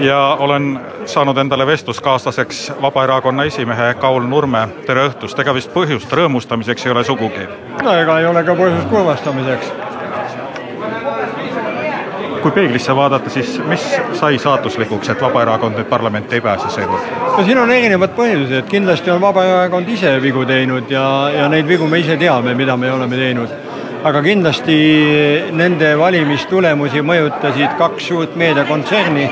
ja olen saanud endale vestluskaaslaseks Vabaerakonna esimehe Kaul Nurme. tere õhtust, ega vist põhjust rõõmustamiseks ei ole sugugi? no ega ei ole ka põhjust kurvastamiseks. kui peeglisse vaadata, siis mis sai saatuslikuks, et Vabaerakond nüüd parlamenti ei pääse seekord? no siin on erinevad põhjused, kindlasti on Vabaerakond ise vigu teinud ja, ja neid vigu me ise teame, mida me oleme teinud. aga kindlasti nende valimistulemusi mõjutasid kaks suurt meediakontserni,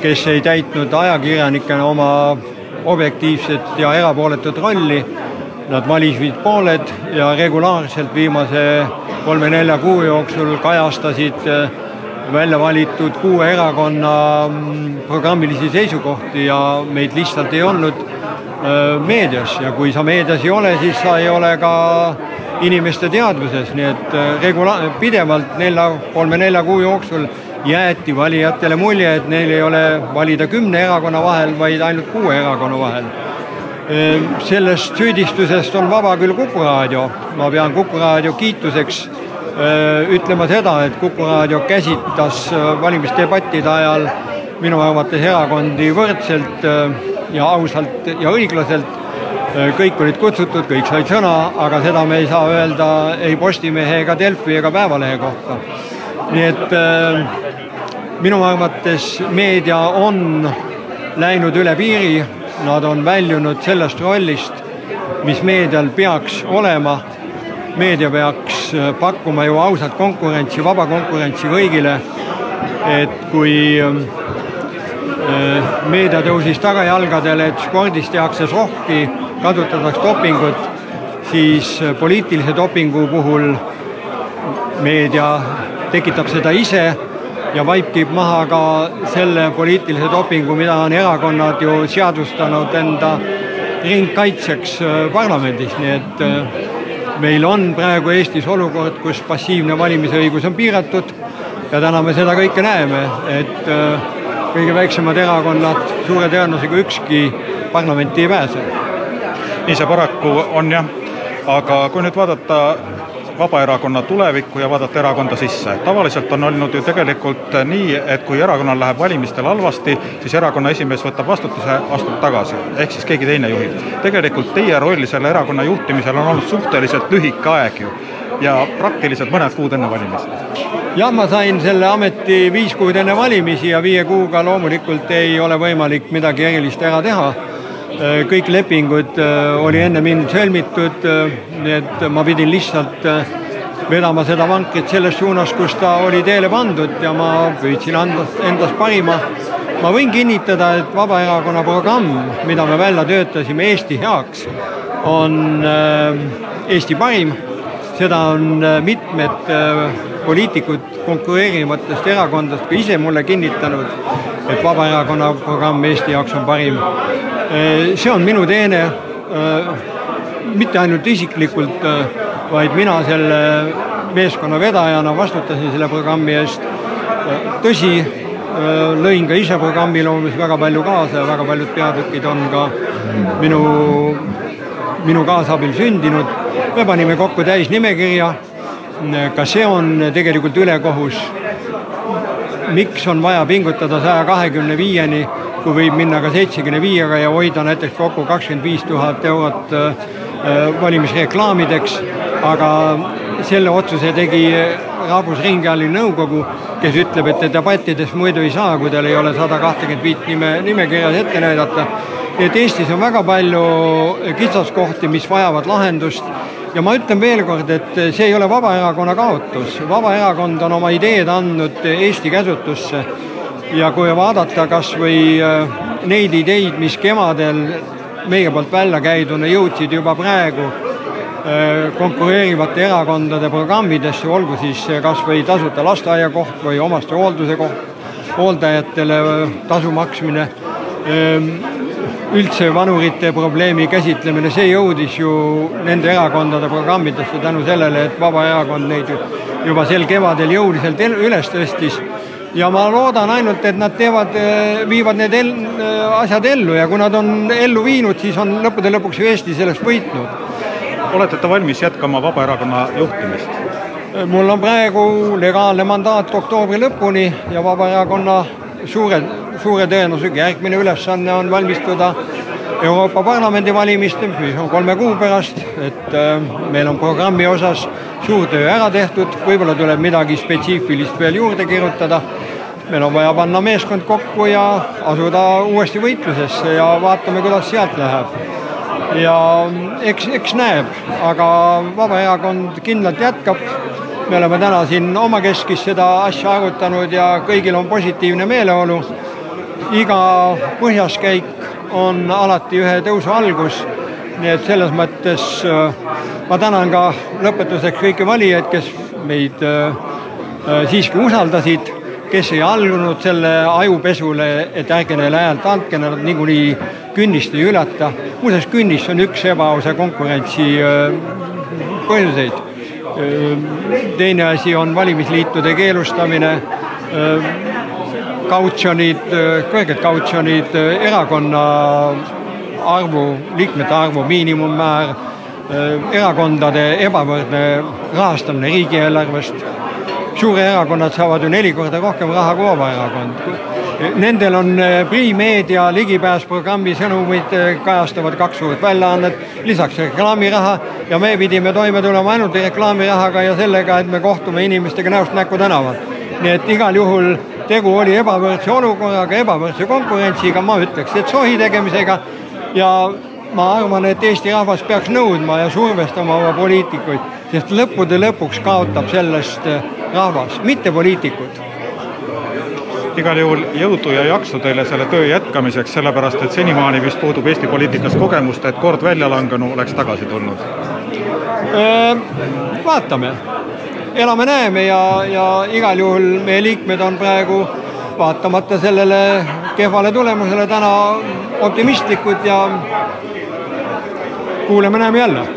kes ei täitnud ajakirjanikena oma objektiivset ja erapooletut rolli. Nad valisid pooled ja regulaarselt viimase kolme-nelja kuu jooksul kajastasid välja valitud kuue erakonna mm, programmilisi seisukohti ja meid lihtsalt ei olnud meedias ja kui sa meedias ei ole, siis sa ei ole ka inimeste teadvuses, nii et regula-, pidevalt nelja, kolme-nelja kuu jooksul jäeti valijatele mulje, et neil ei ole valida kümne erakonna vahel, vaid ainult kuue erakonna vahel. sellest süüdistusest on vaba küll Kuku raadio, ma pean Kuku raadio kiituseks ütlema seda, et Kuku raadio käsitles valimisdebattide ajal minu arvates erakondi võrdselt ja ausalt ja õiglaselt. kõik olid kutsutud, kõik said sõna, aga seda me ei saa öelda ei Postimehe ega Delfi ega Päevalehe kohta. nii et minu arvates meedia on läinud üle piiri, nad on väljunud sellest rollist, mis meedial peaks olema. meedia peaks pakkuma ju ausat konkurentsi, vaba konkurentsi kõigile. et kui meedia tõusis tagajalgadele, et spordis tehakse sohki, kasutatakse dopingut, siis poliitilise dopingu puhul meedia tekitab seda ise ja vaipkib maha ka selle poliitilise dopingu, mida on erakonnad ju seadustanud enda ringkaitseks parlamendis, nii et meil on praegu Eestis olukord, kus passiivne valimisõigus on piiratud ja täna me seda kõike näeme, et kõige väiksemad erakonnad suure tõenäosusega ükski parlamenti ei pääse. nii see paraku on jah, aga kui nüüd vaadata Vabaerakonna tulevikku ja vaadata erakonda sisse. tavaliselt on olnud ju tegelikult nii, et kui erakonnal läheb valimistel halvasti, siis erakonna esimees võtab vastutuse, astub tagasi, ehk siis keegi teine juhib. tegelikult teie roll selle erakonna juhtimisel on olnud suhteliselt lühike aeg ju ja praktiliselt mõned kuud enne valimisi. jah, ma sain selle ameti viis kuud enne valimisi ja viie kuuga loomulikult ei ole võimalik midagi erilist ära teha kõik lepingud oli enne mind sõlmitud, nii et ma pidin lihtsalt vedama seda vankrit selles suunas, kus ta oli teele pandud ja ma püüdsin anda endast parima. ma võin kinnitada, et Vabaerakonna programm, mida me välja töötasime Eesti heaks, on Eesti parim. seda on mitmed poliitikud konkureerivatest erakondadest ka ise mulle kinnitanud, et Vabaerakonna programm Eesti jaoks on parim see on minu teene, mitte ainult isiklikult, vaid mina selle meeskonna vedajana vastutasin selle programmi eest. tõsi, lõin ka ise programmi loomisel väga palju kaasa ja väga paljud peatükid on ka minu, minu kaasabil sündinud. me panime kokku täisnimekirja, ka see on tegelikult ülekohus. miks on vaja pingutada saja kahekümne viieni kui võib minna ka seitsekümne viiega ja hoida näiteks kokku kakskümmend viis tuhat eurot valimisreklaamideks, aga selle otsuse tegi Rahvusringhäälingu nõukogu, kes ütleb, et te debattides muidu ei saa, kui teil ei ole sada kahtekümmet viit nime, nimekirjas ette näidata. et Eestis on väga palju kitsaskohti, mis vajavad lahendust. Ja ma ütlen veel kord, et see ei ole Vabaerakonna kaotus, Vabaerakond on oma ideed andnud Eesti käsutusse ja kui vaadata kas või neid ideid, mis kevadel meie poolt välja käiduna jõudsid juba praegu konkureerivate erakondade programmidesse, olgu siis kas või tasuta lasteaiakoht või omastehoolduse koht, hooldajatele tasu maksmine, üldse vanurite probleemi käsitlemine, see jõudis ju nende erakondade programmidesse tänu sellele, et Vabaerakond neid juba sel kevadel jõuliselt üles tõstis ja ma loodan ainult, et nad teevad, viivad need el, asjad ellu ja kui nad on ellu viinud, siis on lõppude lõpuks ju Eesti sellest võitnud. olete te valmis jätkama Vabaerakonna juhtimist? mul on praegu legaalne mandaat oktoobri lõpuni ja Vabaerakonna suure, suure tõenäosusega järgmine ülesanne on valmistuda Euroopa Parlamendi valimisteks, mis on kolme kuu pärast, et äh, meil on programmi osas suur töö ära tehtud, võib-olla tuleb midagi spetsiifilist veel juurde kirjutada. meil on vaja panna meeskond kokku ja asuda uuesti võitlusesse ja vaatame, kuidas sealt läheb. ja eks, eks näeb, aga Vabaerakond kindlalt jätkab. me oleme täna siin omakeskis seda asja arutanud ja kõigil on positiivne meeleolu. iga põhjaskäik on alati ühe tõusu algus. nii et selles mõttes äh, ma tänan ka lõpetuseks kõiki valijaid, kes meid äh, äh, siiski usaldasid, kes ei allunud selle ajupesule, et ärge neile häält andke, nad niikuinii künnist ei ületa. muuseas, künnis on üks ebaausa konkurentsi põhjuseid. teine asi on valimisliitude keelustamine kautsjonid, kõrged kautsjonid, erakonna arvu, liikmete arvu miinimummäär, erakondade ebavõrdne rahastamine riigieelarvest. suurerakonnad saavad ju neli korda rohkem raha kui Vabaerakond. Nendel on Primeedia ligipääs programmi sõnumid kajastavad kaks suurt väljaannet, lisaks reklaamiraha ja me pidime toime tulema ainult reklaamirahaga ja sellega, et me kohtume inimestega näost näkku tänaval. nii et igal juhul tegu oli ebavõrdse olukorraga, ebavõrdse konkurentsiga, ma ütleks, et sohi tegemisega ja ma arvan, et Eesti rahvas peaks nõudma ja survestama oma poliitikuid, sest lõppude lõpuks kaotab sellest rahvas, mitte poliitikud igal juhul jõudu ja jaksu teile selle töö jätkamiseks, sellepärast et senimaani vist puudub Eesti poliitikas kogemust, et kord väljalangenu oleks tagasi tulnud. vaatame elame-näeme ja, ja igal juhul meie liikmed on praegu vaatamata sellele kehvale tulemusele täna optimistlikud ja kuuleme-näeme jälle.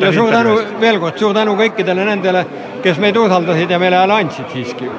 ja suur tänu, veel kord suur tänu kõikidele nendele, kes meid usaldasid ja meile hääle andsid siiski